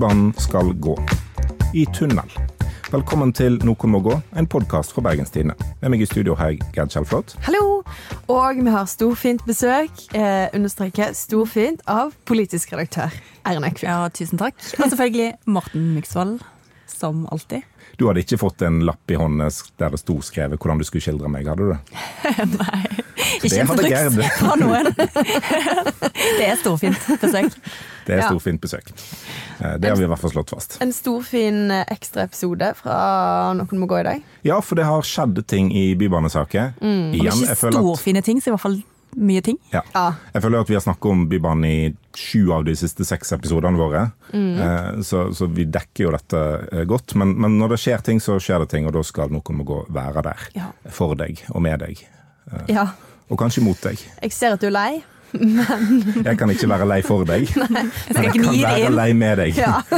Bybanen skal gå. I tunnel. Velkommen til Noen må gå, en podkast fra Bergenstidene. Med meg i studio har jeg Gerd Kjellflot. Hallo! Og vi har storfint besøk, eh, understreker storfint, av politisk redaktør Erna Ekvi. Ja, tusen takk. Og selvfølgelig Morten Myksvold, som alltid. Du hadde ikke fått en lapp i hånden der det sto skrevet hvordan du skulle skildre meg, hadde du det? Nei, ikke instruks fra noen. det er storfint besøk. Det er storfint besøk. Eh, Det har vi i hvert fall slått fast. En storfin eh, ekstraepisode fra Noen må gå i dag. Ja, for det har skjedd ting i bybanesaker. Mm. Igjen, ikke storfine ting, så i hvert fall mye ting. Ja. Jeg føler at vi har snakket om Bybanen i sju av de siste seks episodene våre. Mm. Så, så vi dekker jo dette eh, godt. Men, men når det skjer ting, så skjer det ting, og da skal noen må gå være der. Ja. For deg og med deg. ja. Og kanskje mot deg. Jeg ser at du er lei. Men Jeg kan ikke være lei for deg, men jeg kan være inn. lei med deg. Ja.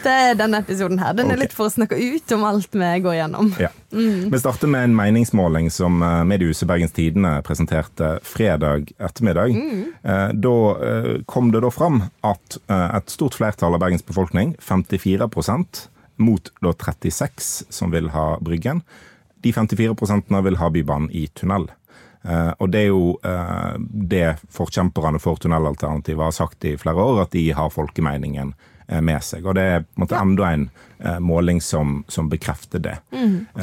Det er denne episoden her. Den er litt for å snakke ut om alt vi går gjennom. Ja. Vi starter med en meningsmåling som eh, mediehuset Bergens Tidende presenterte fredag ettermiddag. Mm. Da eh, kom det da fram at eh, et stort flertall av Bergens befolkning, 54% mot da 36 som vil ha Bryggen, de 54% vil ha Bybanen i tunnel. Eh, og det er jo eh, det forkjemperne for tunnelalternativet har sagt i flere år, at de har folkemeningen eh, med seg. Og det er på en måte enda en eh, måling som, som bekrefter det.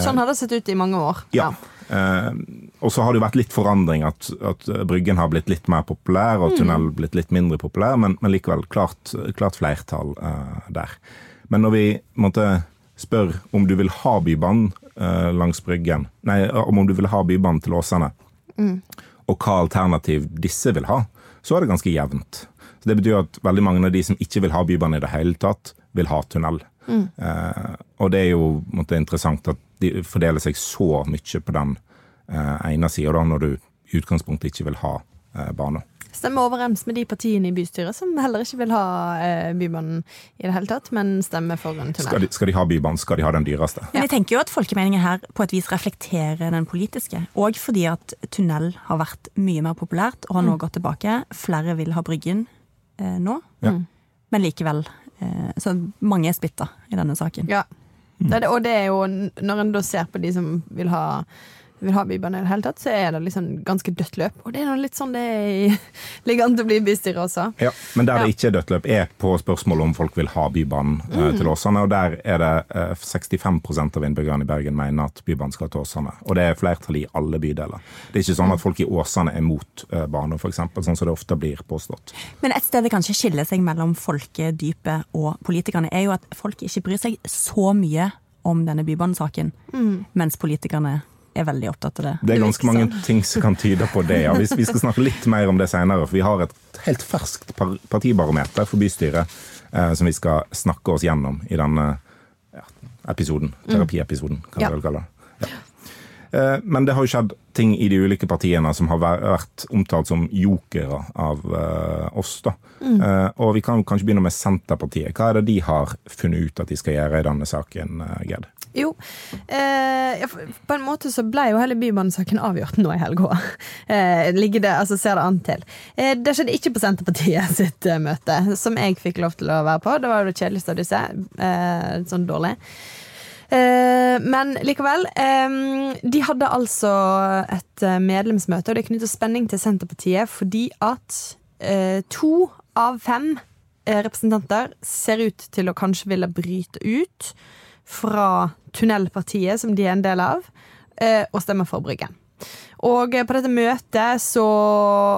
Sånn har det sett ut i mange år. Ja. Eh, og så har det jo vært litt forandring, at, at Bryggen har blitt litt mer populær, og tunnel blitt litt mindre populær, men, men likevel klart, klart flertall eh, der. Men når vi måtte spør om du vil ha Bybanen langs Bryggen, nei, om du vil ha Bybanen til Åsane, og hva alternativ disse vil ha, så er det ganske jevnt. Så Det betyr at veldig mange av de som ikke vil ha bybane i det hele tatt, vil ha tunnel. Eh, og det er jo måtte, interessant at de fordeler seg så mye på den eh, ene sida, når du i utgangspunktet ikke vil ha eh, bane. Stemmer overens med de partiene i bystyret som heller ikke vil ha eh, Bybanen i det hele tatt, men stemmer for en Skal tunnel. de, skal de ha Bybanen, skal de ha den dyreste. Men jeg tenker jo at folkemeningen her på et vis reflekterer den politiske. Og fordi at tunnel har vært mye mer populært og har nå gått tilbake. Flere vil ha Bryggen eh, nå. Ja. Men likevel. Eh, så mange er splitta i denne saken. Ja. Det er det, og det er jo, når en da ser på de som vil ha vil ha Bybanen i det hele tatt, så er det liksom ganske dødt løp. Og det er litt sånn det er ligger an til å bli i bystyret også. Ja, Men der det ikke er dødt løp, er på spørsmålet om folk vil ha Bybanen mm. til Åsane. Og der er det eh, 65% av innbyggerne i Bergen mener at Bybanen skal til Åsane. Og det er flertall i alle bydeler. Det er ikke sånn at folk i Åsane er mot eh, bane, f.eks., sånn som det ofte blir påstått. Men et sted det kanskje skiller seg mellom folkedypet og politikerne, er jo at folk ikke bryr seg så mye om denne bybanesaken, mens politikerne er veldig opptatt av det. Det er ganske mange ting som kan tyde på det. ja. Vi, vi skal snakke litt mer om det senere, for vi har et helt ferskt partibarometer for bystyret eh, som vi skal snakke oss gjennom i denne ja, episoden. Terapiepisoden, kan Ja. vi vel kalle det. Ja. Eh, Men det har jo skjedd ting i de ulike partiene som har vært omtalt som jokere av eh, oss. da. Mm. og vi kan jo kanskje begynne med Senterpartiet. Hva er det de har funnet ut at de skal gjøre i denne saken, Gerd? Jo, eh, på en måte så ble jo hele Bybanesaken avgjort nå i helga. Eh, det, altså ser det an til. Eh, det skjedde ikke på Senterpartiet sitt eh, møte, som jeg fikk lov til å være på. Det var jo det kjedeligste av disse. Eh, sånn dårlig. Eh, men likevel. De hadde altså et medlemsmøte, og det knytter spenning til Senterpartiet fordi at to av fem representanter ser ut til å kanskje ville bryte ut fra tunnelpartiet som de er en del av, eh, og stemmer for Bryggen. Og eh, på dette møtet så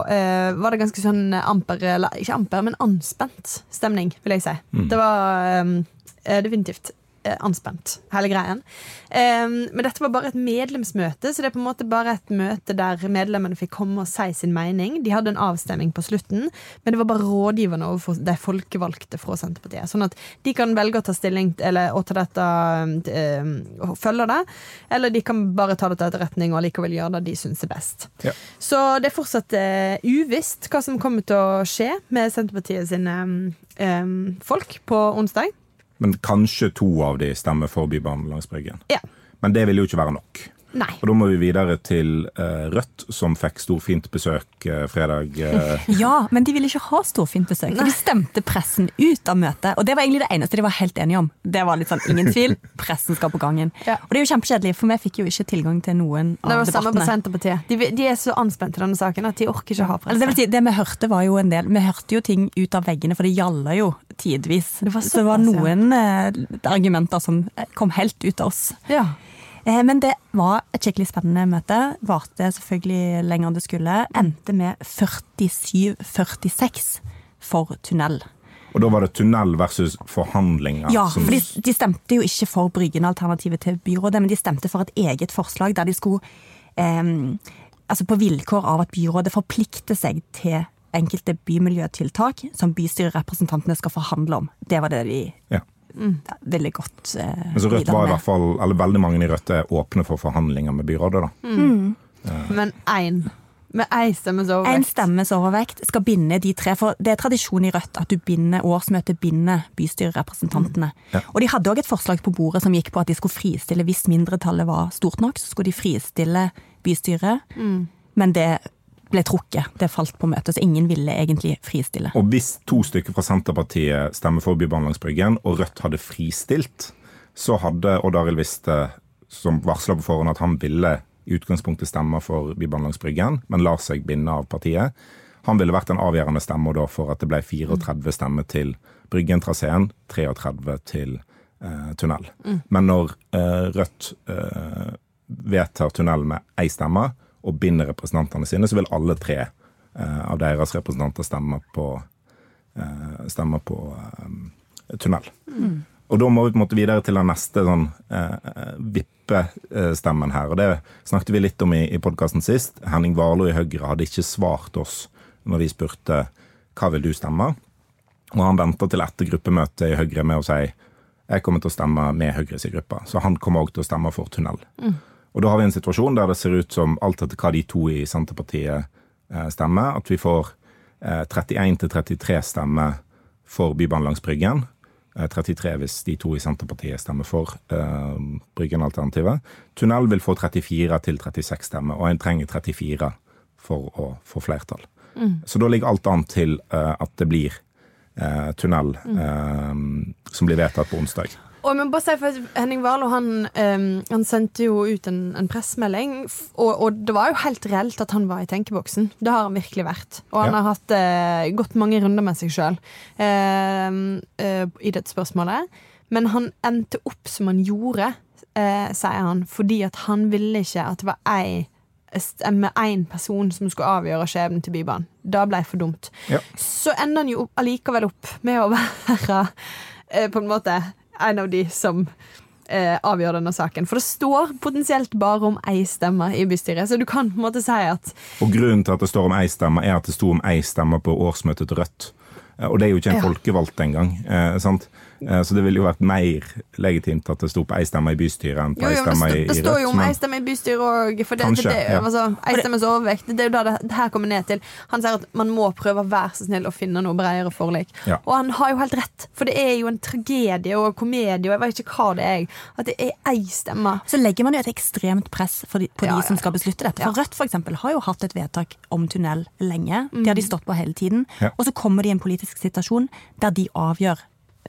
eh, var det ganske sånn amper, eller ikke amper, men anspent stemning, vil jeg si. Det var eh, definitivt anspent, hele greien. Eh, men dette var bare et medlemsmøte, så det er på en måte bare et møte der medlemmene fikk komme og si sin mening. De hadde en avstemning på slutten, men det var bare rådgiverne overfor de folkevalgte fra Senterpartiet. Sånn at de kan velge å ta stilling eller å ta dette eh, og følge det, eller de kan bare ta det til etterretning og likevel gjøre det de syns er best. Ja. Så det er fortsatt eh, uvisst hva som kommer til å skje med Senterpartiet sine eh, folk på onsdag. Men kanskje to av de stemmer for Bybanen langs Bryggen. Ja. Men det vil jo ikke være nok. Nei. Og da må vi videre til eh, Rødt, som fikk storfint besøk eh, fredag. eh, Ja, men de ville ikke ha storfint besøk. for De stemte pressen ut av møtet. Og det var egentlig det eneste de var helt enige om. Det var litt sånn, ingen tvil, pressen skal på gangen. Ja. Og det er jo kjempekjedelig, for vi fikk jo ikke tilgang til noen Det var var samme på. Senterpartiet. De, de er så anspent i denne saken at de orker ikke ha Eller det, vil si, det vi hørte var jo en del Vi hørte jo ting ut av veggene, for det gjalla jo tidvis. Det var så det var ja. noen eh, argumenter som kom helt ut av oss. Ja. Eh, men det var et skikkelig spennende møte. Varte selvfølgelig lenger enn det skulle. Endte med 47-46 for tunnel. Og da var det tunnel versus forhandlinger. Ja, som- for de, de stemte jo ikke for Bryggen-alternativet til byrådet, men de stemte for et eget forslag der de skulle eh, Altså på vilkår av at byrådet forplikter seg til enkelte bymiljøtiltak som bystyrerepresentantene skal forhandle om. Det var det de ja. Ja, godt eh, Men så Rødt var i hvert fall, eller veldig mange i Rødt er åpne for forhandlinger med byrådet. da. Mm. Men én. Med én stemmes overvekt. En stemmes overvekt skal binde de tre, for det er tradisjon i Rødt at du binder, årsmøtet binder bystyrerepresentantene. Ja. Og de hadde òg et forslag på bordet som gikk på at de skulle fristille hvis mindretallet var stort nok, så skulle de fristille bystyret. Men det ble trukket, det falt på møtet, så ingen ville egentlig fristille. Og hvis to stykker fra Senterpartiet stemmer for Bybanen langs Bryggen, og Rødt hadde fristilt, så hadde Odd Arild Viste, som varsla på forhånd at han ville i utgangspunktet stemme for Bybanen langs Bryggen, men lar seg binde av partiet. Han ville vært en avgjørende stemme da for at det ble 34 stemmer til Bryggen-traseen, 33 til eh, tunnel. Men når eh, Rødt eh, vedtar tunnel med én stemme og binder representantene sine, så vil alle tre eh, av deres representanter stemme på, eh, stemme på eh, tunnel. Og da må vi på en måte videre til den neste sånn eh, vippestemmen her. Og det snakket vi litt om i, i podkasten sist. Henning Warloe i Høyre hadde ikke svart oss når vi spurte hva vil du stemme. Og han venta til etter gruppemøtet i Høyre med å si jeg kommer til å stemme med Høyres i gruppa. Så han kommer òg til å stemme for tunnel. Og da har vi en situasjon der det ser ut som alt etter hva de to i Senterpartiet eh, stemmer, at vi får eh, 31 til 33 stemmer for Bybanen langs Bryggen. Eh, 33 hvis de to i Senterpartiet stemmer for eh, Bryggen-alternativet. Tunnel vil få 34 til 36 stemmer, og en trenger 34 for å få flertall. Så da ligger alt an til eh, at det blir eh, tunnel mm. som blir vedtatt på onsdag. Og men bare si for Henning Warloe han, um, han sendte jo ut en, en pressemelding, og, og det var jo helt reelt at han var i tenkeboksen. Det har han virkelig vært. Og han Ja. har hatt uh, gått mange runder med seg sjøl i dette spørsmålet. Men han endte opp som han gjorde, eh, sier han, fordi at han ville ikke at det var ei med én person som skulle avgjøre skjebnen til Bybanen. Det ble for dumt. Ja. Så ender han jo allikevel opp med å være eh, på en måte en av de som eh, avgjør denne saken. For det står potensielt bare om ei stemme i bystyret, så du kan på en måte si at Og grunnen til at det står om ei stemme, er at det sto om ei stemme på årsmøtet til Rødt. Eh, Og det er jo ikke en Ja. folkevalgt engang. Eh, sant? Eh, så det ville jo vært mer legitimt at det sto på ei stemme i bystyret enn på ei stemme i Rødt. det står jo om ei stemme i bystyret òg. For det, Kanskje, det, det, ja. altså, ei stemmes overvekt. Det er jo det det her kommer ned til. Han sier at man må prøve å være så snill å finne noe bredere forlik. Ja. Og han har jo helt rett, for det er jo en tragedie og komedie, og jeg vet ikke hva det er. At det er ei stemme. Så legger man jo et ekstremt press for de, på Ja, de ja, som skal beslutte dette. For Rødt for eksempel, har jo hatt et vedtak om tunnel lenge. Det Mm. har de stått på hele tiden. Ja. Og så kommer de i en politisk situasjon der de avgjør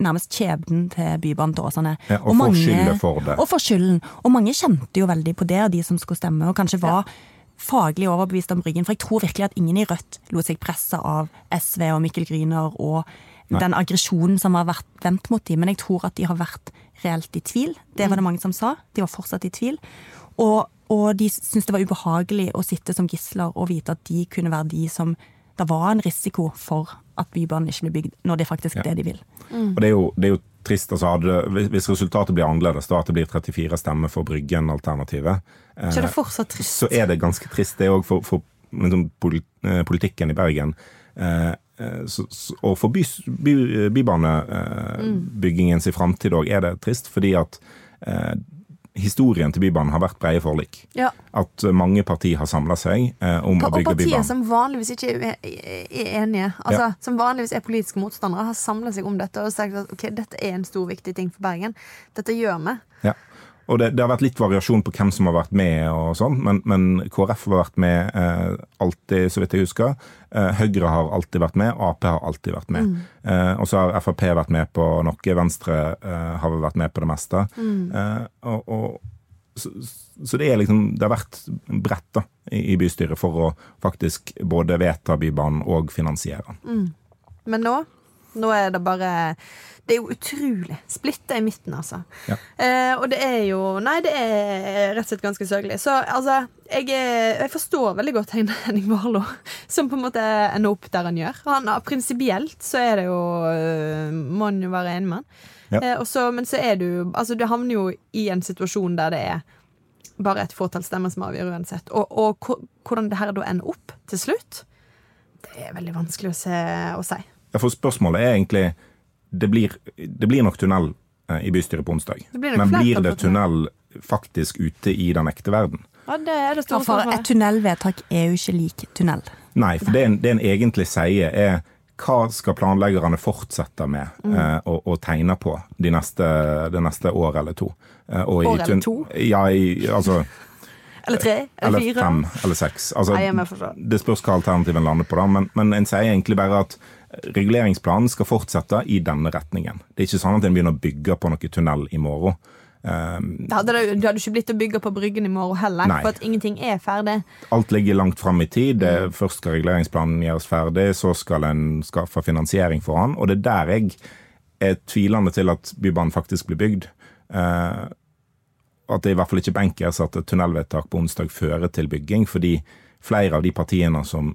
nærmest skjebnen til Bybanen til Åsane. Ja, og får skylda for det. Og får skylden. Og mange kjente jo veldig på det, de som skulle stemme, og kanskje var faglig overbevist om Bryggen. For jeg tror virkelig at ingen i Rødt lot seg presse av SV og Mikkel Gryner og den aggresjonen som har vært vendt mot dem. Men jeg tror at de har vært reelt i tvil. Det var det mange som sa. De var fortsatt i tvil. Og, og de syntes det var ubehagelig å sitte som gisler og vite at de kunne være de som Det var en risiko for at Bybanen ikke blir bygd, når det er faktisk Ja. det de vil. Og det er jo, det er jo trist. Altså, hadde, hvis- resultatet blir annerledes, da at det blir 34 stemmer for Bryggen-alternativet, eh, Så er det fortsatt trist. så er det ganske trist. Det er òg for, for liksom, eh, politikken i Bergen. Eh, eh, så, så, og for by, by, bybanebyggingens i framtid òg er det trist, fordi at eh, historien til Bybanen har vært breie forlik. Ja. At mange partier har samla seg eh, om å bygge Bybanen. Og partier som vanligvis ikke er, er, enige, altså, som vanligvis er politiske motstandere, har samla seg om dette og sagt at ok, dette er en stor, viktig ting for Bergen. Dette gjør vi. Ja. Og det, det, har vært litt variasjon på hvem som har vært med, og sånn, men, men, KrF har vært med eh, alltid, så vidt jeg husker. Eh, Høyre har alltid vært med, Ap har alltid vært med. Mm. Eh, og så har Frp vært med på noe, Venstre eh, har vært med på det meste. Mm. Eh, og, og, så, så, det er liksom Det har vært bredt da, i, i, bystyret for å faktisk både vedta Bybanen og finansiere den. Mm. Men nå? Nå er det bare det er jo utrolig splitta i midten, altså. Ja. Eh, og det er jo Nei, det er rett og slett ganske sørgelig. Så altså, jeg, jeg forstår veldig godt Henning Warloe, som på en måte ender opp der han gjør. Han, Prinsipielt så er det jo øh, Må han jo være enig med han. Ja. Eh, også, men så er du Altså, du havner jo i en situasjon der det er bare et fåtall stemmer som avgjør uansett. Og, og hvordan det her da ender opp til slutt, det er veldig vanskelig å, se, å si. Ja, for spørsmålet er egentlig det blir, det blir nok tunnel eh, i bystyret på onsdag. Men blir det tunnel faktisk ute i den ekte verden? Ja, det er det store ja, for Et tunnelvedtak er jo ikke lik tunnel. Nei, for det en, det en egentlig sier, er hva skal planleggerne fortsette med mm. eh, å, å, tegne på de neste, det neste år eller to? Eh, år eller to? Ja, i, altså Eller tre? Eller, fire? Eller fem? Eller seks? Altså, Nei, det spørs hva alternativen lander på, da, men, men en sier egentlig bare at reguleringsplanen skal fortsette i denne retningen. Det er ikke sånn at en begynner å bygge på noe tunnel i morgen. Um, det hadde, det, du hadde ikke blitt å bygge på Bryggen i morgen heller, nei. for at ingenting er ferdig. Alt ligger langt fram i tid. Det, mm. Først skal reguleringsplanen gjøres ferdig, så skal en skaffe finansiering for han. Og det er der jeg er tvilende til at Bybanen faktisk blir bygd. Uh, at det i hvert fall ikke benkes at et tunnelvedtak på onsdag fører til bygging, fordi flere av de partiene som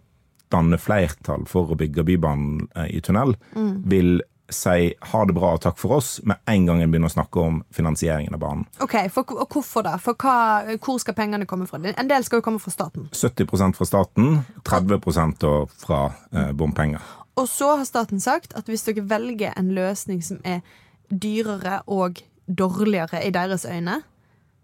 danner flertall for å bygge Bybanen eh, i tunnel, mm. vil si ha det bra og takk for oss med en gang en begynner å snakke om finansieringen av banen. Ok, for, og Hvorfor da? For hva, Hvor skal pengene komme fra? En del skal jo komme fra staten. 70% fra staten, 30% fra eh, bompenger. Og så har staten sagt at hvis dere velger en løsning som er dyrere og dårligere i deres øyne,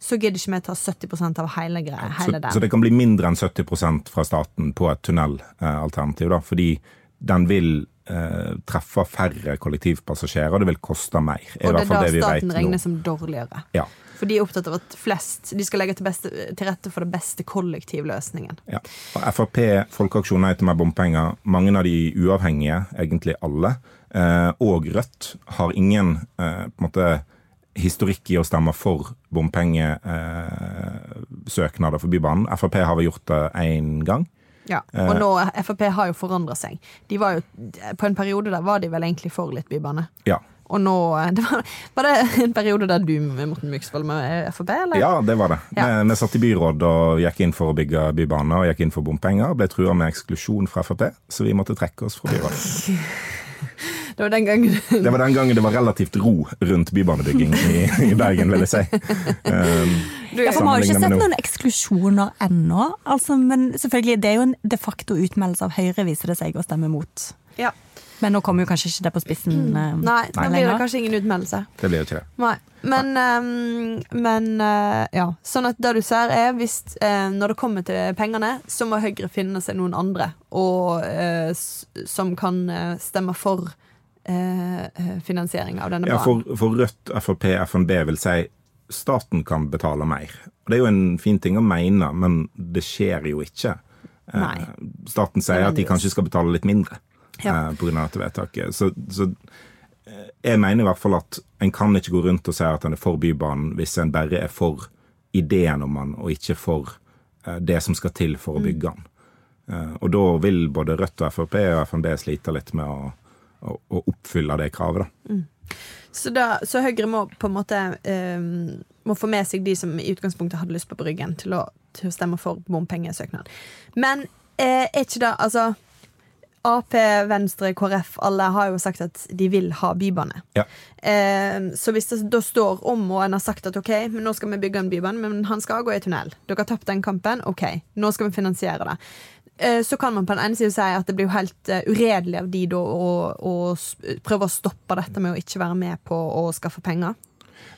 så gidder ikke vi ta 70% av hele greia. Hele så, så, det kan bli mindre enn 70% fra staten på et tunnelalternativ, da, fordi den vil eh, treffe færre kollektivpassasjerer, og det vil koste mer. og det er da det staten regner som dårligere. Ja. For de er opptatt av at flest De skal legge til, beste, til rette for den beste kollektivløsningen. Ja. Og Frp, Folkeaksjon Nei til mer bompenger, mange av de uavhengige, egentlig alle, eh, og Rødt, har ingen eh, på en måte historikk i å stemme for bompengesøknader for Bybanen. Frp har vel gjort det én gang. Ja, og nå Frp har jo forandra seg. De var jo, På en periode der var de vel egentlig for litt bybane. Ja. Og nå det var, var, det en periode der du Morten Myksvold med Frp, eller? Ja, det var det. Ja. Vi, vi, satt i byråd og gikk inn for å bygge bybane og gikk inn for bompenger. Ble trua med eksklusjon fra Frp, så vi måtte trekke oss fra byrådet. Det var den gangen Det var den gangen det var relativt ro rundt bybanebygging i, i Bergen, vil jeg si. Um, ja, for Vi har jo ikke sett noen eksklusjoner ennå. Altså, men selvfølgelig, det er jo en de facto utmeldelse av Høyre, viser det seg, å stemme mot. Ja. Men nå kommer jo kanskje ikke det på spissen. Mm. Nei, Nei, nå blir det kanskje ingen utmeldelse. Det blir jo ikke det. Nei. Men, um, men uh, ja. Sånn at det du ser er hvis uh, når det kommer til pengene, så må Høyre finne seg noen andre og, som kan stemme for Eh, eh, finansiering av denne banen. Ja, for, for Rødt, Frp, FNB vil si staten kan betale mer. Det er jo en fin ting å mene, men det skjer jo ikke. Eh. Staten sier at de kanskje skal betale litt mindre ja. pga. dette vedtaket. Så, så, jeg mener i hvert fall at en kan ikke gå rundt og si at en er for Bybanen hvis en bare er for ideen om den, og ikke for det som skal til for å mm. bygge den. Og da vil både Rødt og Frp og FNB slite litt med å å, å oppfylle det kravet. Da. Mm. Så, da, så, Høyre må på en måte um, må få med seg de som i utgangspunktet hadde lyst på Bryggen, til å, til å stemme for bompengesøknad. Men eh, er ikke det Altså Ap, Venstre, KrF, alle har jo sagt at de vil ha bybane. Ja. Eh, så hvis det da står om, og en har sagt at ok, men nå skal vi bygge en bybane, men han skal gå i tunnel. Dere har tapt den kampen, ok, nå skal vi finansiere det. Eh, så kan man på den ene siden si at det blir jo helt uh, uredelig av de da å, å, prøve å stoppe dette med å ikke være med på å skaffe penger.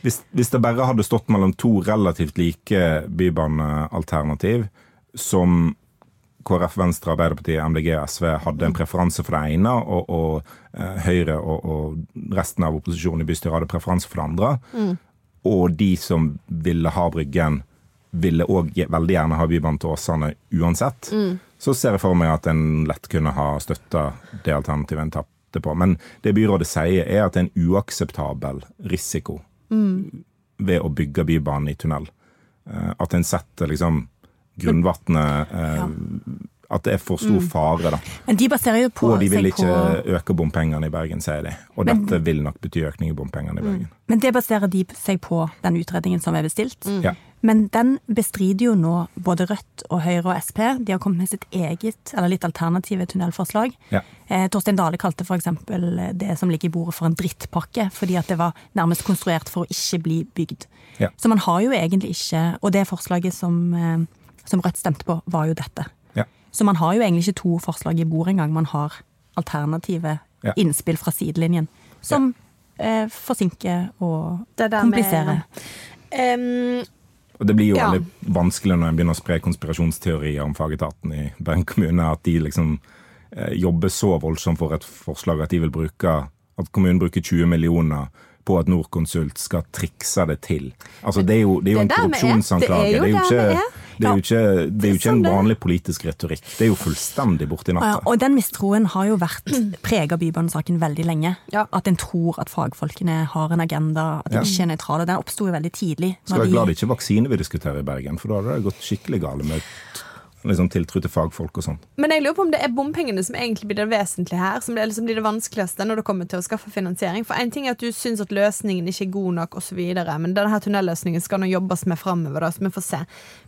Hvis, hvis det bare hadde stått mellom to relativt like bybanealternativ, som KrF, Venstre, Arbeiderpartiet, MDG og SV hadde en preferanse for det ene, og, og uh, Høyre og, og, resten av opposisjonen i bystyret hadde preferanse for det andre, mm. og de som ville ha Bryggen, ville òg veldig gjerne ha Bybanen til Åsane uansett. Så ser jeg for meg at en lett kunne ha støtta det alternativet en tapte på. Men det byrådet sier, er at det er en uakseptabel risiko ved å bygge Bybanen i tunnel. Eh, At en setter liksom grunnvannet eh, At det er for stor fare, da. Men de baserer jo på Og de vil ikke på øke bompengene i Bergen, sier de. Og Men- dette vil nok bety økning i bompengene i Bergen. Men det baserer de seg på den utredningen som er bestilt. Ja. Men den bestrider jo nå både Rødt og Høyre og Sp. De har kommet med sitt eget, eller litt alternative tunnelforslag. Ja. Eh, Torstein Dale kalte f.eks. det som ligger i bordet for en drittpakke, fordi at det var nærmest konstruert for å ikke bli bygd. Ja. Så man har jo egentlig ikke Og det forslaget som, eh, som Rødt stemte på, var jo dette. Ja. Så man har jo egentlig ikke to forslag i bordet engang. Man har alternative Ja. innspill fra sidelinjen som eh, forsinker og Det der med- kompliserer. Og det blir jo Ja. veldig vanskelig når en begynner å spre konspirasjonsteorier om fagetaten i Bergen kommune, at de liksom eh, jobber så voldsomt for et forslag at de vil bruke at kommunen bruker 20 millioner på at Norconsult skal trikse det til. Altså Det er jo, det er jo en Det korrupsjonsanklage. Det er jo Det er jo ikke. Det er jo ikke, det er jo ikke en vanlig politisk retorikk. Det er jo fullstendig borti Ja, natta. og den mistroen har jo vært prega Bybanesaken veldig lenge. Ja. At en tror at fagfolkene har en agenda, at de Ja. ikke er nøytrale. Den oppsto jo veldig tidlig. Skal være glad det ikke er vaksine vi diskuterer i Bergen, for da hadde det gått skikkelig galt med liksom, tiltro til fagfolk og sånn. Men jeg lurer på om det er bompengene som egentlig blir det vesentlige her. Som blir, liksom blir det vanskeligste når det kommer til å skaffe finansiering. For en ting er at du syns at løsningen ikke er god nok, osv. Men denne tunnelløsningen skal nå jobbes med framover, så vi får se.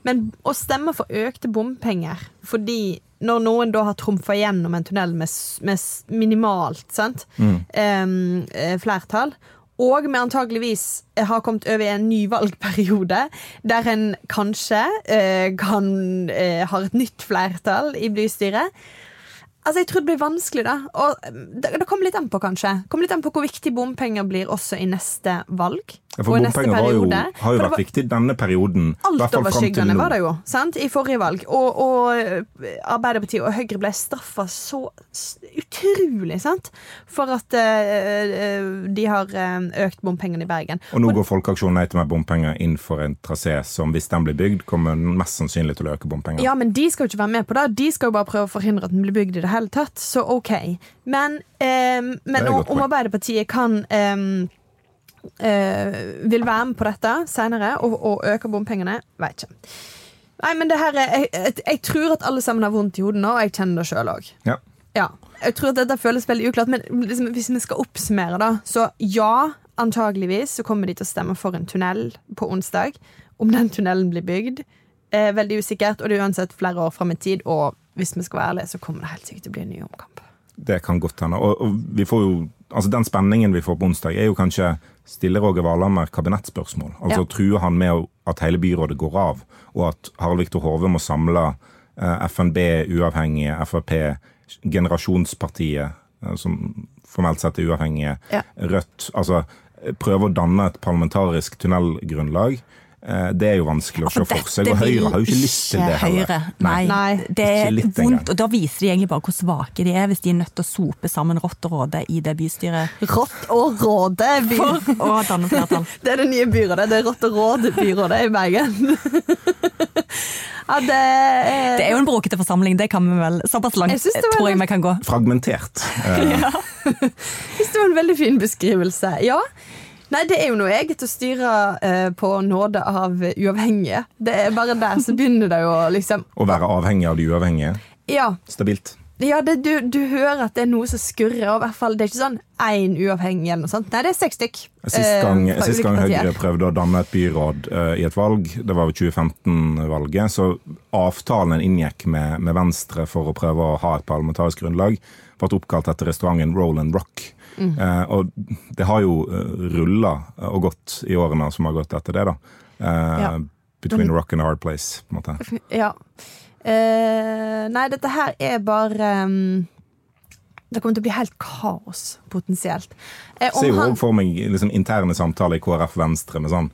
Men å stemme for økte bompenger fordi når noen da har trumfa gjennom en tunnel med, med minimalt sant? Em, eh, flertall, og vi antageligvis har kommet over i en ny valgperiode, der en kanskje eh, kan eh, har et nytt flertall i bystyret. Altså, Jeg tror det blir vanskelig, da. Og eh, det, det kommer litt an på, kanskje. Kommer litt an på hvor viktig bompenger blir også i neste valg. For bompenger har jo, har jo vært var- viktig denne perioden. Altoverskyggende var det jo sant? i forrige valg. Og, og eh, Arbeiderpartiet og Høyre ble straffa så utrolig sant? for at eh, de har økt bompengene i Bergen. Og nå går Folkeaksjonen Nei til mer bompenger inn for en trasé som, hvis den blir bygd, kommer mest sannsynlig til å øke bompenger. Ja, men de skal jo ikke være med på det. De skal jo bare prøve å forhindre at den blir bygd i det hele tatt. Så OK. Men, um, men om, om. Arbeiderpartiet kan eh, eh, vil være med på dette senere og, og øke bompengene, vet ikke. Nei, men det her er, jeg, jeg, jeg tror at alle sammen har vondt i hodet nå, og jeg kjenner det sjøl òg. Ja. Ja. Jeg tror at dette føles veldig uklart, men liksom, hvis vi skal oppsummere, da, så ja, antageligvis så kommer de til å stemme for en tunnel på onsdag. Om den tunnelen blir bygd, er veldig usikkert, og det er uansett flere år fram i tid. Og hvis vi skal være ærlige, så kommer det helt sikkert til å bli en ny omkamp. Det kan godt hende. Og, og vi får jo, altså den spenningen vi får på onsdag, er jo kanskje Stiller Roger Valhammer kabinettspørsmål? Altså Ja. Truer han med at hele byrådet går av, og at Harald Viktor Hove må samle eh, FNB, uavhengige, Frp, Generasjonspartiet, eh, som formelt sett er uavhengige, Ja. Rødt Altså eh, prøve å danne et parlamentarisk tunnelgrunnlag. Eh, det er jo vanskelig å se for seg. Og Høyre har jo ikke lyst til det heller. Høyre. Nei, Nei, det er vondt. Og da viser de egentlig bare hvor svake de er, hvis de er nødt til å sope sammen Rått og Råde i det bystyret Rått og Råde by. for å danne flertall. Det er det nye byrådet. Det er Rått og Råde-byrådet i Bergen. ja, det er, Det er jo en bråkete forsamling, det kan vi vel Såpass langt Jeg synes tror jeg vi kan gå. Fragmentert. ja. Jeg synes det var en veldig fin beskrivelse. Ja. Nei, det er jo noe eget å styre eh, på nåde av uavhengige. Det er bare der så begynner det jo liksom Å være avhengig av de uavhengige. Ja, Stabilt. ja det, du, du hører at det er noe som skurrer. Og i hvert fall, det er ikke sånn én uavhengig eller noe sånt. Nei, det er seks stykk. Sist eh, gang, eh, sist gang. Høyre prøvde å danne et byråd eh, i et valg, det var jo 2015-valget, så avtalen en inngikk med, med Venstre for å prøve å ha et parlamentarisk grunnlag, ble oppkalt etter restauranten Roland Rock. Mm. Eh, og det har jo uh, rulla og gått i årene som har gått etter det, da. Eh, Ja. Between Men, rock and a hard place, på en måte. Ja. Eh, nei, dette her er bare um, Det kommer til å bli helt kaos, potensielt. Eh, om Ser jo òg for meg liksom, interne samtaler i KrF Venstre med sånn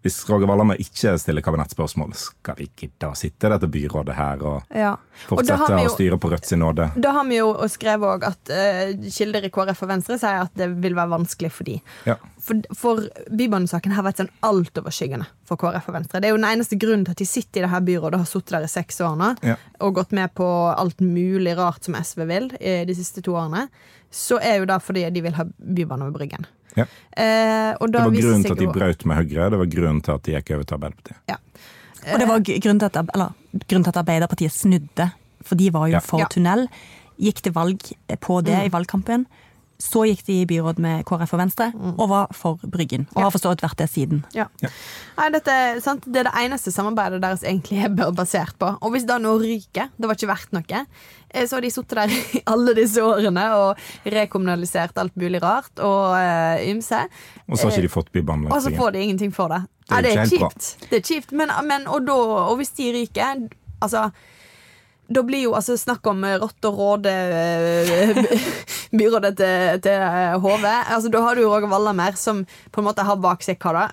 hvis Roger Valhammer ikke stiller kabinettspørsmål, skal vi gidde å sitte i dette byrådet her og Ja. Og jo, fortsette å styre på Rødt sin nåde? Da har vi jo skrevet òg at uh, kilder i KrF og Venstre sier at det vil være vanskelig for de. Ja. For, for Bybanesaken har vært sånn altoverskyggende for KrF og Venstre. Det er jo den eneste grunnen til at de sitter i det her byrådet og har sittet der i seks år nå, Ja. og gått med på alt mulig rart som SV vil eh, de siste to årene. Så er jo det fordi de vil ha bybane over Bryggen. Ja. Eh, og Det var grunnen til at de brøt med Høyre, det var grunnen til at de gikk over til Arbeiderpartiet. Ja. Og det var grunnen til at, eller, grunnen til at Arbeiderpartiet snudde, for de var jo Ja. for tunnel. Gikk til valg på det i valgkampen. Så gikk de i byråd med KrF og Venstre, og var for Bryggen. Og har forstått vært det siden. Ja. Ja. Nei, dette, er sant? Det er det eneste samarbeidet deres egentlig er basert på. Og hvis da noe ryker, det var ikke verdt noe, eh, så har de sittet der i alle disse årene og rekommunalisert alt mulig rart og uh, ymse. Og så har ikke de fått bybanen. Og så får de ingenting for det. Det er ja, det er kjipt. Det er kjipt. Men, men og, da, og hvis de ryker Altså da blir jo altså snakk om rått og råde eh, byrådet til, til HV. Altså, da har du Roger Wallamer, som på en måte har bak seg hva da?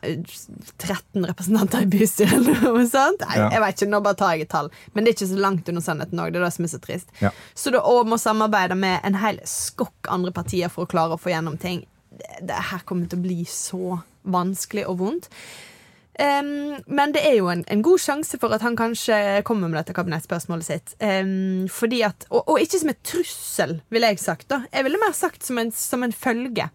13 representanter i bystyret, eller noe sånt? Nei, Ja. Jeg vet ikke, nå bare tar jeg et tall. Men det er ikke så langt under sannheten òg. Det er det som er så trist. Ja. Så da òg må samarbeide med en hel skokk andre partier for å klare å få gjennom ting. Det, det her kommer til å bli så vanskelig og vondt. Em, men det er jo en, en god sjanse for at han kanskje kommer med dette kabinettspørsmålet sitt. Um, fordi at, og, og ikke som et trussel, ville jeg sagt. da Jeg ville mer sagt som en, som en følge.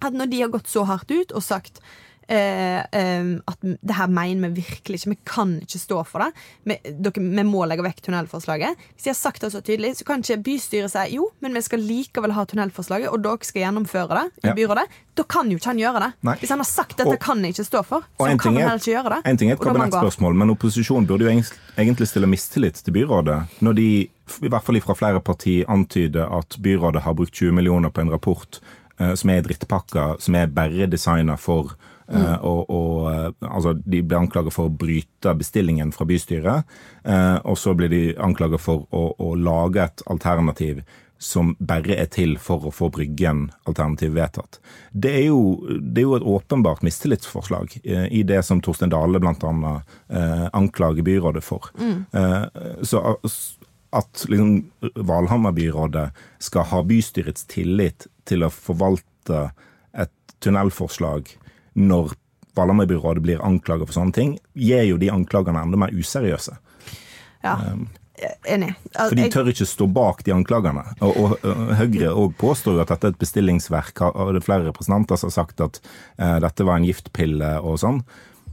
At når de har gått så hardt ut og sagt eh, at det her mener vi virkelig ikke, vi kan ikke stå for det, vi, dere, vi må legge vekk tunnelforslaget. Hvis de har sagt det så tydelig, så kan ikke bystyret si jo, men vi skal likevel ha tunnelforslaget, og dere skal gjennomføre det i Ja. byrådet. Da kan jo ikke han gjøre det. Nei. Hvis han har sagt dette Og- kan jeg ikke stå for, så kan han er- heller ikke gjøre det. En ting er et kabinettspørsmål, men opposisjonen burde jo egentlig- egentlig stille mistillit til byrådet. Når de, i hvert fall fra flere partier, antyder at byrådet har brukt 20 millioner på en rapport eh, som er drittpakker, som er bare designa for eh, og, og, eh, altså De blir anklaget for å bryte bestillingen fra bystyret. eh, og så blir de anklaget for å, å lage et alternativ som bare er til for å få Bryggen-alternativet vedtatt. Det er, jo, det er jo et åpenbart mistillitsforslag i det som Torstein Dale bl.a. Eh, anklager byrådet for. Eh, så at liksom, Valhammer-byrådet skal ha bystyrets tillit til å forvalte et tunnelforslag når Valhammer-byrådet blir anklaget for sånne ting, gir jo de anklagene enda mer useriøse. Ja, enig. Al- For de tør ikke stå bak de anklagene. Og, og, og Høyre òg påstår jo at dette er et bestillingsverk. Og det er flere representanter som har sagt at eh, dette var en giftpille og sånn.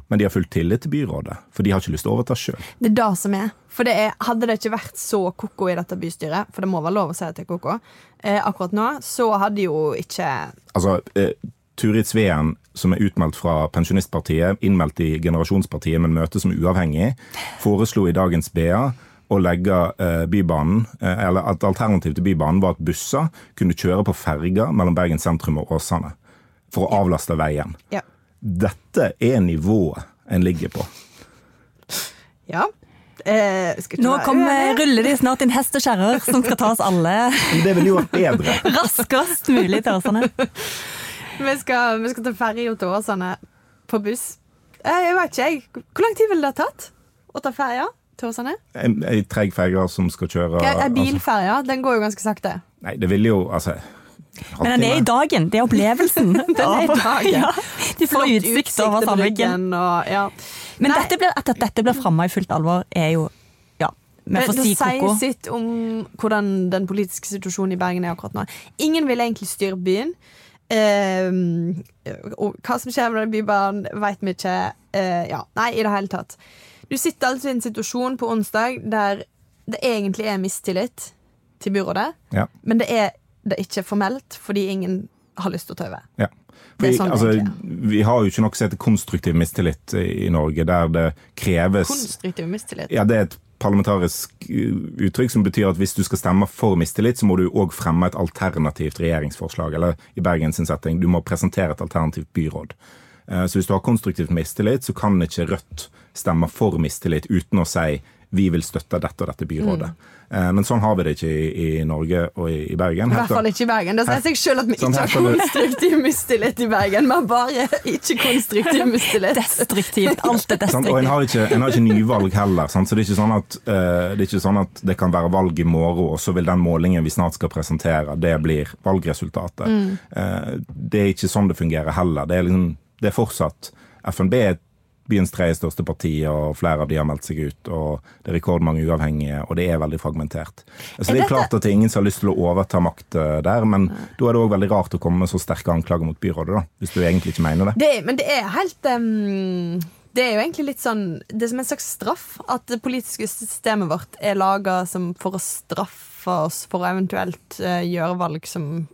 Men de har full tillit til byrådet, for de har ikke lyst til å overta sjøl. Det er det som er. For det er, hadde det ikke vært så ko-ko i dette bystyret, for det må være lov å si at det er ko-ko, eh, akkurat nå, så hadde jo ikke Altså, eh, Turid Sveen, som er utmeldt fra Pensjonistpartiet, innmeldt i Generasjonspartiet, men møte som uavhengig, foreslo i dagens BA å legge eh, Bybanen, eh, eller at alternativ til Bybanen var at busser kunne kjøre på ferger mellom Bergen sentrum og Åsane. For å avlaste veien. Ja. Dette er nivået en ligger på. ja. Eh, Nå kommer, ruller de snart inn hest og kjerrer som skal ta oss alle det ville jo vært bedre. raskest mulig til Åsane. Vi, skal, vi skal ta ferja til Åsane på buss. Eh, jeg vet ikke, jeg. Hvor lang tid ville det ha tatt å ta ferja til Åsane? En, en treg ferge som skal kjøre Ei altså, den går jo ganske sakte. Nei, det ville jo Altså Men den er i dagen. Det er opplevelsen. Den er i dagen. Ja, de får Flott utsikt over Sandviken. ja. Men dette blir, at dette blir framme i fullt alvor, er jo Ja, vi får si sier ko-ko. sitt om hvordan den politiske situasjonen i Bergen er akkurat nå. Ingen vil egentlig styre byen. Ehm, hva som skjer med blir barn, veit vi ikke. Eh, ja, nei, i det hele tatt. Du sitter altså i en situasjon på onsdag der det egentlig er mistillit til byrådet, Ja. men det er det ikke formelt fordi ingen har lyst til å ta over. Ja. Det Fordi, sånn altså, vi har jo ikke noe som heter konstruktiv mistillit i i Norge, der det kreves Konstruktiv mistillit. Ja, det er et parlamentarisk uh, uttrykk som betyr at hvis du skal stemme for mistillit, så må du òg fremme et alternativt regjeringsforslag. Eller i Bergens setting, du må presentere et alternativt byråd. Eh, Så hvis du har konstruktivt mistillit, så kan ikke Rødt stemme for mistillit uten å si vi vil støtte dette og dette byrådet. Eh, Men sånn har vi det ikke i, i Norge og i, i Bergen. I hvert fall ikke i Bergen. Det sier seg selv at vi Sånn, ikke har konstruktiv mistillit i Bergen. Vi har bare ikke konstruktiv mistillit. Destruktivt. Alt er Sant? Og en har ikke, en har ikke nyvalg heller. Sant? Så det er, ikke sånn at, uh, det er ikke sånn at det kan være valg i morgen, og så vil den målingen vi snart skal presentere, det blir valgresultatet. Eh, det er ikke sånn det fungerer heller. Det er, liksom, det er fortsatt FNB er byens tredje største parti, og flere av de har meldt seg ut. og Det er rekordmange uavhengige, og det er veldig fragmentert. Så Det er klart at det er ingen som har lyst til å overta makt eh, der, men da er det òg veldig rart å komme med så sterke anklager mot byrådet, da, hvis du egentlig ikke mener det. Det, men det er helt um, Det er jo egentlig litt sånn Det er som en slags straff at det politiske systemet vårt er laga for å straffe oss for å eventuelt uh, gjøre valg som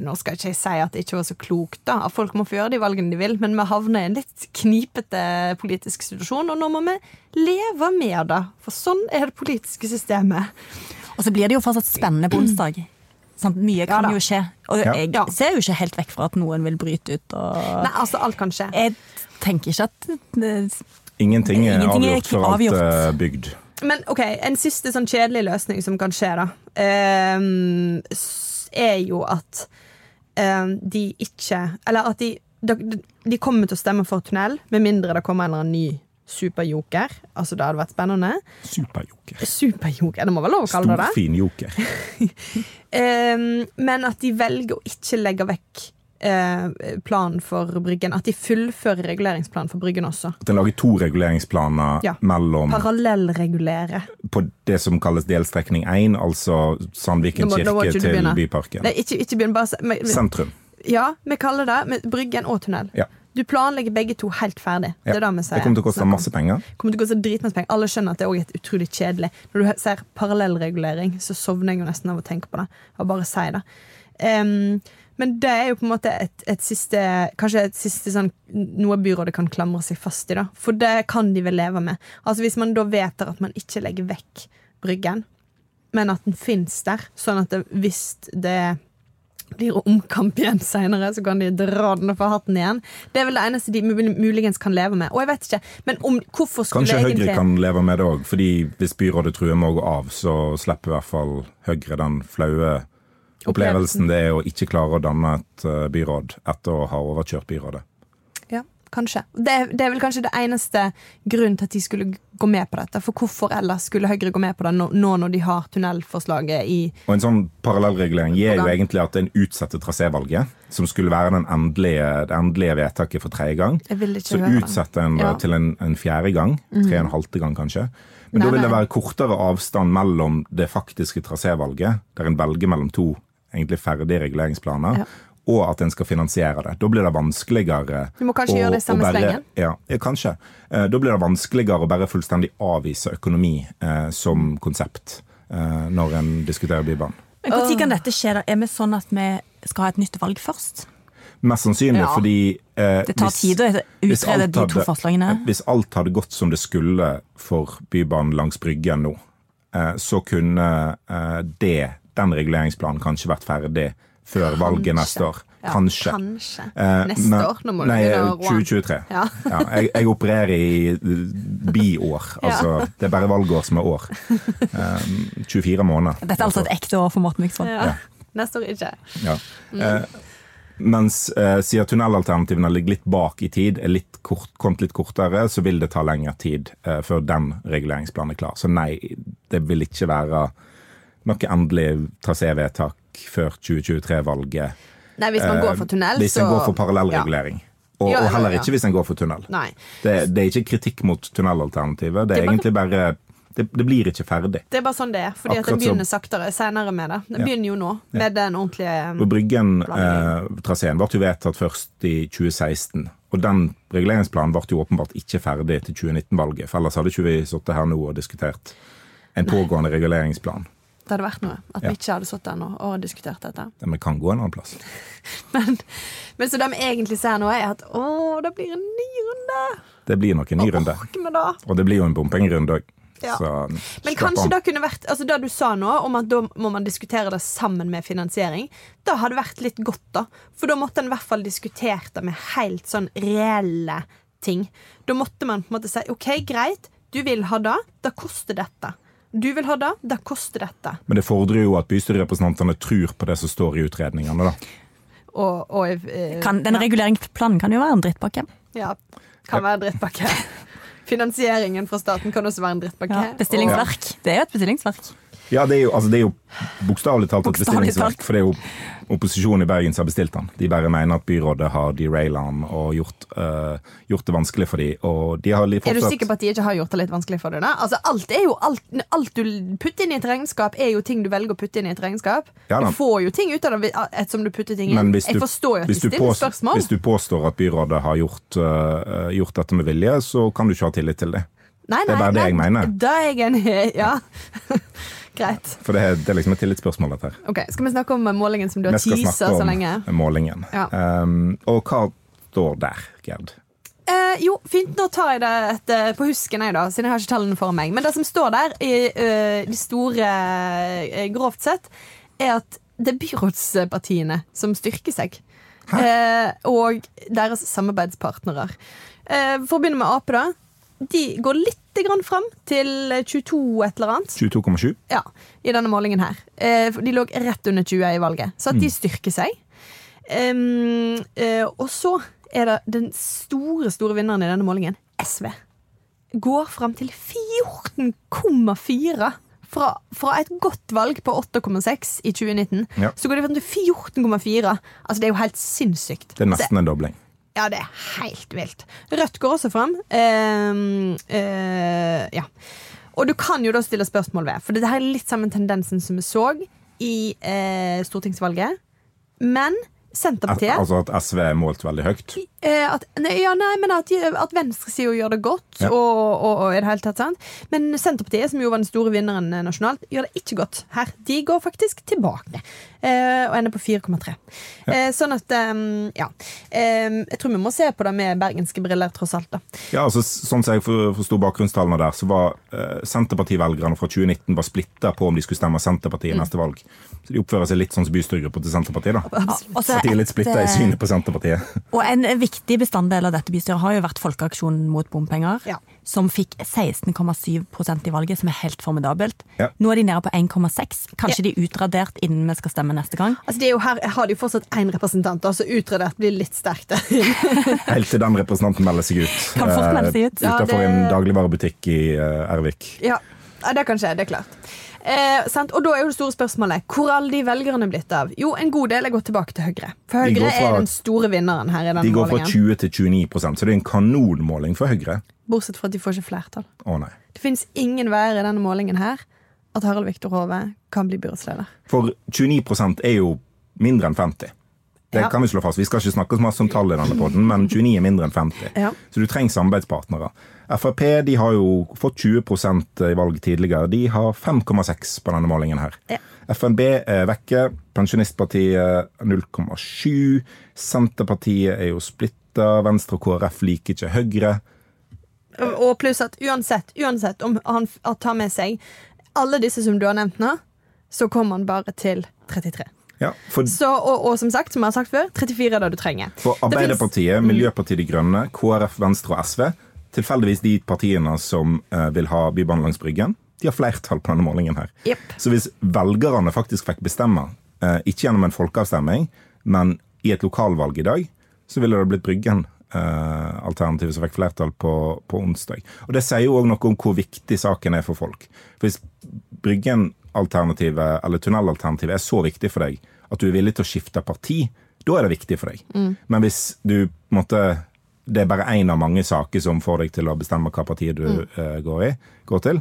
Nå skal ikke jeg si at det ikke var så klokt, da. At folk må få gjøre de valgene de vil, men vi havner i en litt knipete politisk situasjon, og nå må vi leve med det. For sånn er det politiske systemet. Og så blir det jo fortsatt spennende på onsdag. Sånn, Mye kan ja, jo skje. Og jeg Ja. ser jo ikke helt vekk fra at noen vil bryte ut. Og Nei, altså, alt kan skje. jeg tenker ikke at det, Ingenting er Ingenting er avgjort for alt avgjort. er bygd. Men ok, en siste sånn kjedelig løsning som kan skje, da, ehm, s- er jo at eh, de ikke Eller at de, de, de kommer til å stemme for tunnel, med mindre det kommer en eller annen ny superjoker. Altså, det hadde vært spennende. Superjoker. Superjoker, det må være lov å kalle det det. Storfin joker. eh, men at de velger å ikke legge vekk planen for Bryggen. At de fullfører reguleringsplanen for Bryggen også. At en lager to reguleringsplaner Ja. mellom Parallellregulere. på det som kalles delstrekning 1, altså Sandviken må- kirke til. Byparken. Nei, ikke, ikke begynn bare men- Sentrum. Ja, vi kaller det men, Bryggen og tunnel. Ja. Du planlegger begge to helt ferdig. Ja. Det det. Det kommer til å koste masse penger. kommer til å koste dritmasse penger. Alle skjønner at det er utrolig kjedelig. Når du ser parallellregulering, så sovner jeg jo nesten av å tenke på det. Og bare si det. Em, men det er jo på en måte et, et siste Kanskje et siste sånn noe byrådet kan klamre seg fast i. da For det kan de vel leve med. Altså Hvis man da vedtar at man ikke legger vekk Bryggen, men at den fins der, sånn at det, hvis det blir omkamp igjen seinere, så kan de dra den og få hatten igjen. Det er vel det eneste de muligens kan leve med. Og jeg vet ikke, men om, hvorfor skulle Kanskje Høyre egentlig kan leve med det òg, fordi hvis byrådet truer med å gå av, så slipper i hvert fall Høyre den flaue opplevelsen det er å ikke klare å danne et eh, byråd etter å ha overkjørt byrådet. Ja, kanskje. Det, det er vel kanskje det eneste grunnen til at de skulle gå med på dette. For hvorfor ellers skulle Høyre gå med på det nå, nå når de har tunnelforslaget i Og En sånn parallellregulering gir jo egentlig at en utsetter trasévalget, som skulle være den endelige, det endelige vedtaket for tredje gang. Så utsette utsetter en Ja. Mhm. til en, en fjerde gang. Tre og en halvte gang, kanskje. Men Nei, da vil det være kortere avstand mellom det faktiske trasévalget, der en velger mellom to egentlig ferdige reguleringsplaner, Ja. og at en skal finansiere det. Da blir det vanskeligere Du må kanskje å- gjøre det samme bare- slengen? Ja, ja, kanskje. Eh, Da blir det vanskeligere å bare fullstendig avvise økonomi eh, som konsept eh, når en diskuterer Bybanen. Men Når kan dette skje? da? Er vi sånn at vi skal ha et nytt valg først? Mest sannsynlig Ja. fordi eh, Det tar hvis- tid å utrede de to forslagene. Hvis alt hadde gått som det skulle for Bybanen langs Bryggen nå, eh, så kunne eh, det, den reguleringsplanen kanskje vært ferdig før valget neste år. Ja, Kanskje. kanskje. Eh, Neste men- år? Nå må Nei, begynne å roe an. 2023. Ja. jeg, jeg opererer i eh, biår. Altså, det er bare valgår som er år. Eh, 24 måneder. Dette er altså et ekte år for Morten Miksvold? Ja. Neste år ikke. Ja. Mm. Eh, mens eh, siden tunnelalternativene ligger litt bak i tid, er litt kort, kommet litt kortere, så vil det ta lengre tid eh, før den reguleringsplanen er klar. Så nei, det vil ikke være noe endelig trasévedtak før 2023-valget. Nei, hvis man går for tunnel, Hvis en går for parallellregulering. Og, Ja, og og, heller ikke hvis en går for tunnel. Nei. Det, det er ikke kritikk mot tunnelalternativet, det Det er bare- egentlig bare det, det blir ikke ferdig. Det er bare sånn det er. Fordi at det begynner saktere senere med det. Det Ja. begynner jo nå, med den ordentlige Og Planlegging. Bryggen-traseen ble jo vedtatt først i 2016. Og den reguleringsplanen ble jo åpenbart ikke ferdig til 2019-valget. For ellers hadde ikke vi sittet her nå og diskutert en pågående reguleringsplan. Det hadde vært noe. At Ja. vi ikke hadde sittet der nå og diskutert dette. Men vi kan gå en annen plass. Men, men så det vi egentlig ser nå, er at å, det blir en ny runde! Det blir nok en ny runde. Orker det? Og det blir jo en bompengerunde òg. Ja. Så Men kanskje om. det kunne vært Altså det du sa nå, om at da må man diskutere det sammen med finansiering, det hadde vært litt godt, da. For da måtte en i hvert fall diskutert det med helt sånn reelle ting. Da måtte man på en måte si OK, greit, Du vil ha det, det koster dette. Du vil ha det, det koster dette. Men det fordrer jo at bystyrerepresentantene tror på det som står i utredningene. da. Og, og eh, Kan, den reguleringsplanen kan jo være en drittpakke. Ja, kan være en drittpakke. Finansieringen fra staten kan også være en drittpakke. Ja, bestillingsverk. Det er jo et bestillingsverk. Ja, det er jo, altså, det er jo bokstavelig talt et bestillingsverk, for det er jo opposisjonen i Bergen som har bestilt den. De bare mener at byrådet har deraila den og gjort, eh, gjort det vanskelig for dem. Og de har fortsatt... Er du sikker på at de ikke har gjort det litt vanskelig for deg? Altså, alt, er jo, alt, alt du putter inn i et regnskap, er jo ting du velger å putte inn i et regnskap. Ja du får jo ting ut av det ettersom du putter ting inn. Du, Jeg forstår jo at de stiller påstår, spørsmål. hvis du påstår at byrådet har gjort, eh, gjort dette med vilje, så kan du ikke ha tillit til det. Nei, det er bare det jeg mener. Da er jeg enig. Ja. Greit. For det er, det er liksom et tillitsspørsmål, dette her. Ok, Skal vi snakke om målingen som du har teasa så lenge? Vi skal snakke om målingen. Ja. Um, og hva står der, Gerd? Eh, jo, fint. Nå tar jeg det et, på husken, jeg da, siden jeg har ikke tallene for meg. Men det som står der, i uh, de store uh, Grovt sett, er at det er byrådspartiene som styrker seg. Eh, og deres samarbeidspartnere. Eh, for å begynne med Ap, da. De går litt grann fram til 22 et eller annet. 22,7? Ja, i denne målingen her. Eh, de lå rett under 20 i valget, så at de styrker seg. Eh, og så er det den store, store vinneren i denne målingen, SV. Går fram til 14,4. Fra, fra et godt valg på 8,6 i 2019, Ja. så går de fram til 14,4. Altså, det er jo helt sinnssykt. Det er nesten en dobling. Ja, det er helt vilt. Rødt går også fram. Uh, uh, ja. Og du kan jo da stille spørsmål ved, for det her er litt samme tendensen som vi så i uh, stortingsvalget. Men Senterpartiet altså at SV er målt veldig høyt. Eh, at, nei, ja, nei, men at, at venstresida gjør det godt, Ja. og, og, og i det hele tatt sant? Men Senterpartiet, som jo var den store vinneren eh, nasjonalt, gjør det ikke godt her. De går faktisk tilbake, eh, og ender på 4,3. Eh, sånn at, um, ja. Eh, jeg tror vi må se på det med bergenske briller, tross alt. da. Ja, altså, sånn som jeg for- forsto bakgrunnstallene der, så var Senterpartivelgerne fra 2019 var splitta på om de skulle stemme Senterpartiet i Mm. neste valg. Så de oppfører seg litt sånn som bystyregruppa til Senterpartiet. da. Så At de er litt splitta i synet på Senterpartiet. Og en viktig bestanddel av dette bystyret har jo vært Folkeaksjonen mot bompenger, Ja. som fikk 16,7% i valget, som er helt formidabelt. Ja. Nå er de nede på 1,6. Kanskje de er utradert innen vi skal stemme neste gang. Altså, det er jo her har de jo fortsatt én representant, så utradert blir litt sterkt. Helt til den representanten melder seg ut. Kan fort melde seg ut. Ja, Utenfor det- en dagligvarebutikk i eh, Ervik. Ja, ja, det kan skje. Det er klart. Eh, sant? Og da er jo det store spørsmålet hvor alle de velgerne blitt av? Jo, en god del er gått tilbake til Høyre. For Høyre fra- er den store vinneren her i denne De går fra 20 til 29% så det er en kanonmåling for Høyre. Bortsett fra at de får ikke flertall. Å nei. Det fins ingen veier i denne målingen her at Harald Viktor Hove kan bli byrådsleder. For 29% er jo mindre enn 50. Det Ja. kan vi slå fast. Vi skal ikke snakke så masse om tall i denne podden, men 29 er mindre enn 50. Ja. Så du trenger samarbeidspartnere. Frp de har jo fått 20% i valg tidligere. De har 5,6 på denne målingen her. Ja. FNB er vekke. Pensjonistpartiet 0,7. Senterpartiet er jo splitta. Venstre og KrF liker ikke Høyre. Og pluss at uansett, uansett om han tar med seg alle disse som du har nevnt nå, så kommer han bare til 33. Ja, for, Så, og, og som sagt, som jeg har sagt før, 34 er det du trenger. for Arbeiderpartiet, finnes- Arbeiderpartiet, Miljøpartiet De Grønne, KrF, Venstre og SV, tilfeldigvis de partiene som eh, vil ha Bybanen langs Bryggen, de har flertall på denne målingen her. Yep. Så hvis velgerne faktisk fikk bestemme, eh, ikke gjennom en folkeavstemning, men i et lokalvalg i dag, så ville det blitt Bryggen. eh, alternativet som fikk flertall på, på onsdag. Og Det sier jo òg noe om hvor viktig saken er for folk. For Hvis Bryggen-alternativet eller tunnelalternativet er så viktig for deg at du er villig til å skifte parti, da er det viktig for deg. Men hvis du måte det er bare én av mange saker som får deg til å bestemme hva partiet du eh, går, i, går til,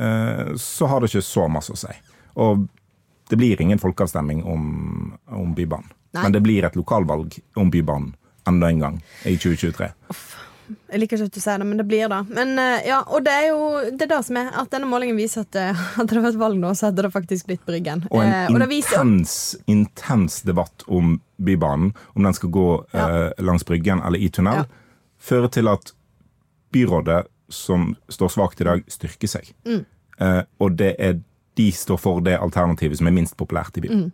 uh, så har det ikke så masse å si. Og det blir ingen folkeavstemning om, om Bybanen. Nei. Men det blir et lokalvalg om Bybanen enda en gang i 2023. Jeg liker ikke at du sier det, men det blir det. Men eh, ja, Og det er jo det er det som er at denne målingen viser at eh, hadde det vært valg nå, så hadde det faktisk blitt Bryggen. Og en Eh, og intens, intens debatt om Bybanen, om den skal gå Ja. eh, langs Bryggen eller i tunnel, Ja. fører til at byrådet, som står svakt i dag, styrker seg. Mm. Eh, og det er de står for det alternativet som er minst populært i byen.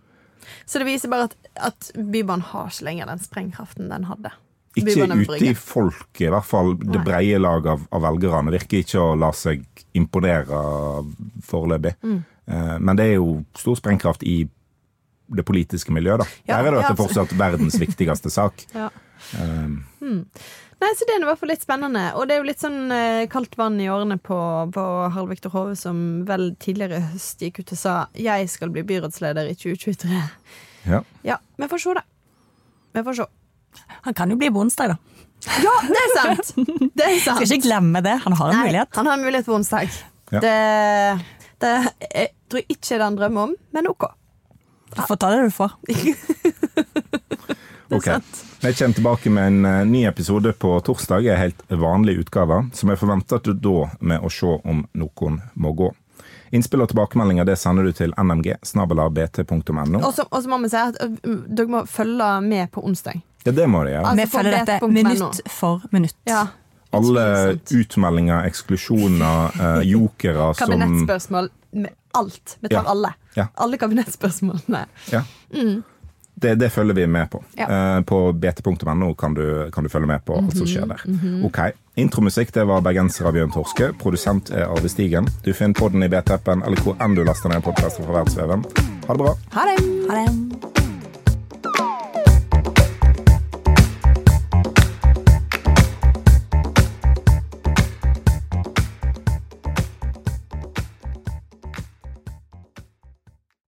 Så det viser bare at, at Bybanen har ikke lenger den sprengkraften den hadde. Ikke ute i folket, i hvert fall det breie lag av, av velgerne. Virker ikke å la seg imponere foreløpig. Mm. Eh, Men det er jo stor sprengkraft i det politiske miljøet, da. Ja, Der er det ja, at fortsatt verdens viktigste sak. Ja. Um, Nei, så Det er i hvert fall litt spennende. Og det er jo litt sånn eh, kaldt vann i årene på, på Harald Viktor Hove, som vel tidligere i høst gikk ut og sa 'jeg skal bli byrådsleder i 2023'. ja. Ja, vi får se, da. Vi får se. Han kan jo bli på onsdag, da. Ja, det er sant! Det er sant. Skal ikke glemme det. Han har en Nei, mulighet. Han har en mulighet på onsdag. Ja. Det, det jeg tror jeg ikke det han drømmer om, men OK. Du får ta det du får. Ok. Jeg kommer tilbake med en eh, ny episode på torsdag, en helt vanlig utgave, som jeg forventer at du da med å se om noen må gå. Innspill og tilbakemeldinger det sender du til nmg-bt.no Og så må vi si at dere må følge med på onsdag. Ja, det må de gjøre. Altså, Vi følger dette minutt for minutt. Ja. Alle utmeldinger, eksklusjoner, eh, jokere som Kabinettspørsmål med alt. Vi tar Ja. alle. Ja. Alle kabinettspørsmålene. Ja. Det, det følger vi med på. Ja. Eh, på bt.no kan, du- kan du følge med på alt som skjer der. Mhm, Ok. Intromusikk det var bergenser av Bjørn Torske. Produsent er Arve Stigen. Du finner podden i BT-appen eller hvor enn du laster ned podkaster fra verdensveven. Ha det bra. Ha det! Ha det.